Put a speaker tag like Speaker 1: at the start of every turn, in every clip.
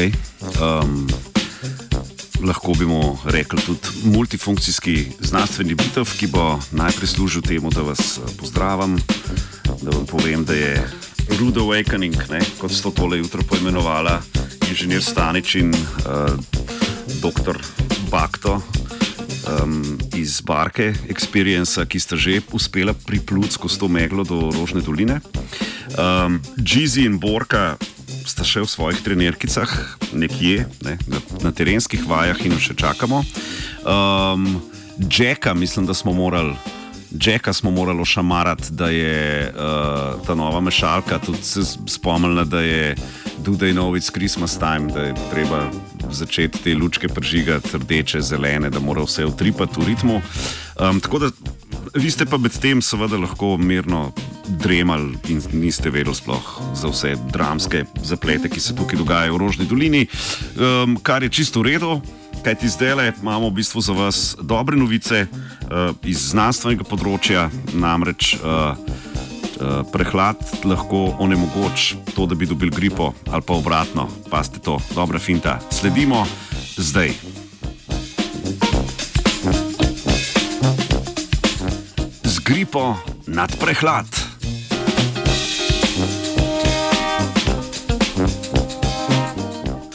Speaker 1: Okay. Um, lahko bi mu rekli tudi multifunkcijski znanstveni bitev, ki bo najprej služil temu, da vas eh, pozdravim, da vam povem, da je Rude Awakening, ne, kot so tole jutro poimenovala inženir Stanič in uh, dr. Bakto. Um, iz Barke Experience, ki sta že uspela pripluti skozi to meglo do Rožne doline. Um, Džizi in Borka sta še v svojih trenerkicah, nekje ne, na, na terenskih vajah in še čakamo. Um, Jacka, mislim, da smo morali. Jacka smo morali ošamarati, da je uh, ta nova mešalka tudi se spomnila, da je Dudej Novic Christmas time, da je treba začeti te lučke pržigati, rdeče, zelene, da mora vse utripati v ritmu. Um, tako da vi ste pa med tem seveda lahko mirno dremali in niste vedeli sploh za vse dramske zaplete, ki se tukaj dogajajo v Rožni dolini, um, kar je čisto v redu. Kaj ti zdaj le imamo v bistvu za vas dobre novice uh, iz znanstvenega področja, namreč uh, uh, prehlad lahko onemogoč to, da bi dobil gripo ali pa obratno. Pa ste to, dobra finta. Sledimo zdaj. Z gripo nad prehlad.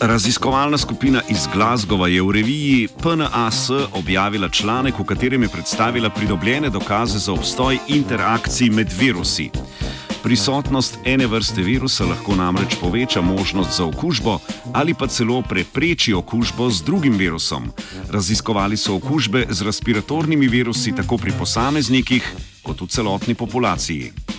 Speaker 1: Raziskovalna skupina iz Glasgowa je v reviji PNAS objavila članek, v katerem je predstavila pridobljene dokaze za obstoj interakcij med virusi. Prisotnost ene vrste virusa lahko namreč poveča možnost za okužbo ali pa celo prepreči okužbo z drugim virusom. Raziskovali so okužbe z respiratornimi virusi tako pri posameznikih kot v celotni populaciji.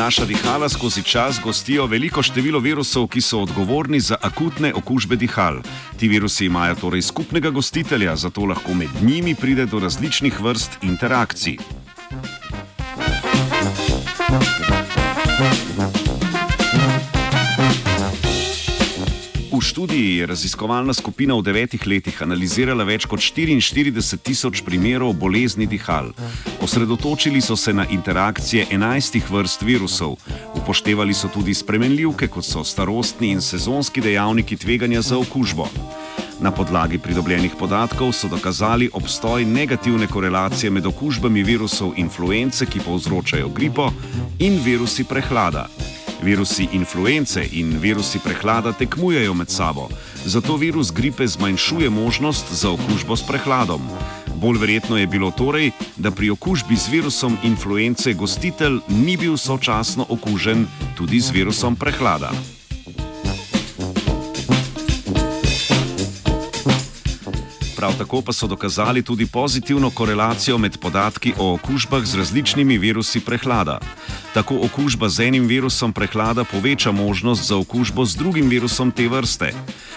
Speaker 1: Naša dihala skozi čas gostijo veliko število virusov, ki so odgovorni za akutne okužbe dihal. Ti virusi imajo torej skupnega gostitelja, zato lahko med njimi pride do različnih vrst interakcij. V študiji je raziskovalna skupina v devetih letih analizirala več kot 44 tisoč primerov bolezni dihal. Osredotočili so se na interakcije 11 vrst virusov, upoštevali so tudi spremenljivke, kot so starostni in sezonski dejavniki tveganja za okužbo. Na podlagi pridobljenih podatkov so dokazali obstoj negativne korelacije med okužbami virusov influence, ki povzročajo gripo, in virusi prehlada. Virusi influence in virusi prehlada tekmujejo med sabo, zato virus gripe zmanjšuje možnost za okužbo s prehladom. Bolj verjetno je bilo torej, da pri okužbi z virusom influence gostitelj ni bil sočasno okužen tudi z virusom prehlada. Prav tako pa so dokazali tudi pozitivno korelacijo med podatki o okužbah z različnimi virusi prehlada. Tako okužba z enim virusom prehlada poveča možnost za okužbo z drugim virusom te vrste.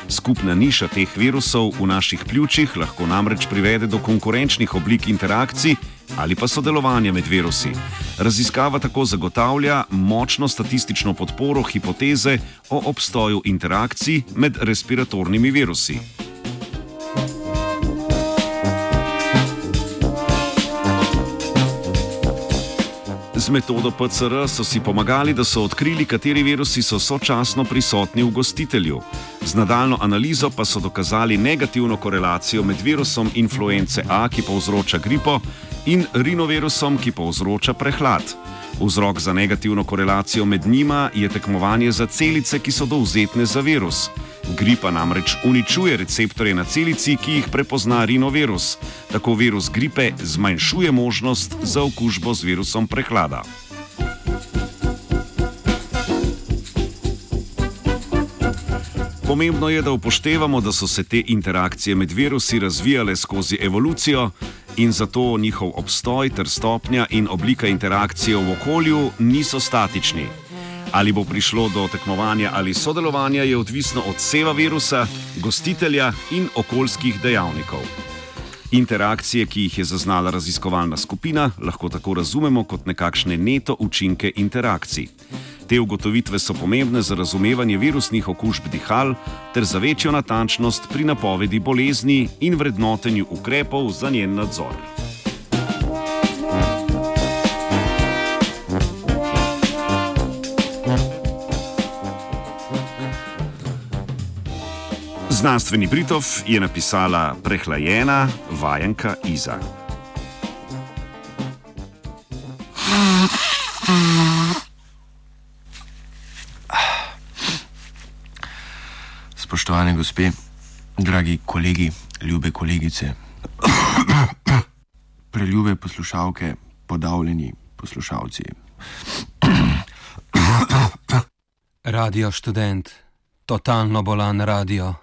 Speaker 1: Skupna niša teh virusov v naših pljučih lahko namreč privede do konkurenčnih oblik interakcij ali pa sodelovanja med virusi. Raziskava tako zagotavlja močno statistično podporo hipoteze o obstoju interakcij med respiratornimi virusi. Z metodo PCR so si pomagali, da so odkrili, kateri virusi so sočasno prisotni v gostitelju. Z nadaljno analizo pa so dokazali negativno korelacijo med virusom influence A, ki povzroča gripo, in rinovirusom, ki povzroča prehlad. Vzrok za negativno korelacijo med njima je tekmovanje za celice, ki so dovzetne za virus. Gripa namreč uničuje receptorje na celici, ki jih prepozna rinovirus. Tako virus gripe zmanjšuje možnost za okužbo z virusom prehlada. Pomembno je, da upoštevamo, da so se te interakcije med virusi razvijale skozi evolucijo in zato njihov obstoj ter stopnja in oblika interakcije v okolju niso statični. Ali bo prišlo do tekmovanja ali sodelovanja, je odvisno od seva virusa, gostitelja in okoljskih dejavnikov. Interakcije, ki jih je zaznala raziskovalna skupina, lahko tako razumemo kot nekakšne neto učinke interakcij. Te ugotovitve so pomembne za razumevanje virusnih okužb dihal ter za večjo natančnost pri napovedi bolezni in vrednotenju ukrepov za njen nadzor. Znanstveni Britov je napisala prehlajena vajenka Iza.
Speaker 2: Spoštovane gospe, dragi kolegi, ljube kolegice, preljube poslušalke, podavljeni poslušalci.
Speaker 3: Radio študent, totalno bolan radio.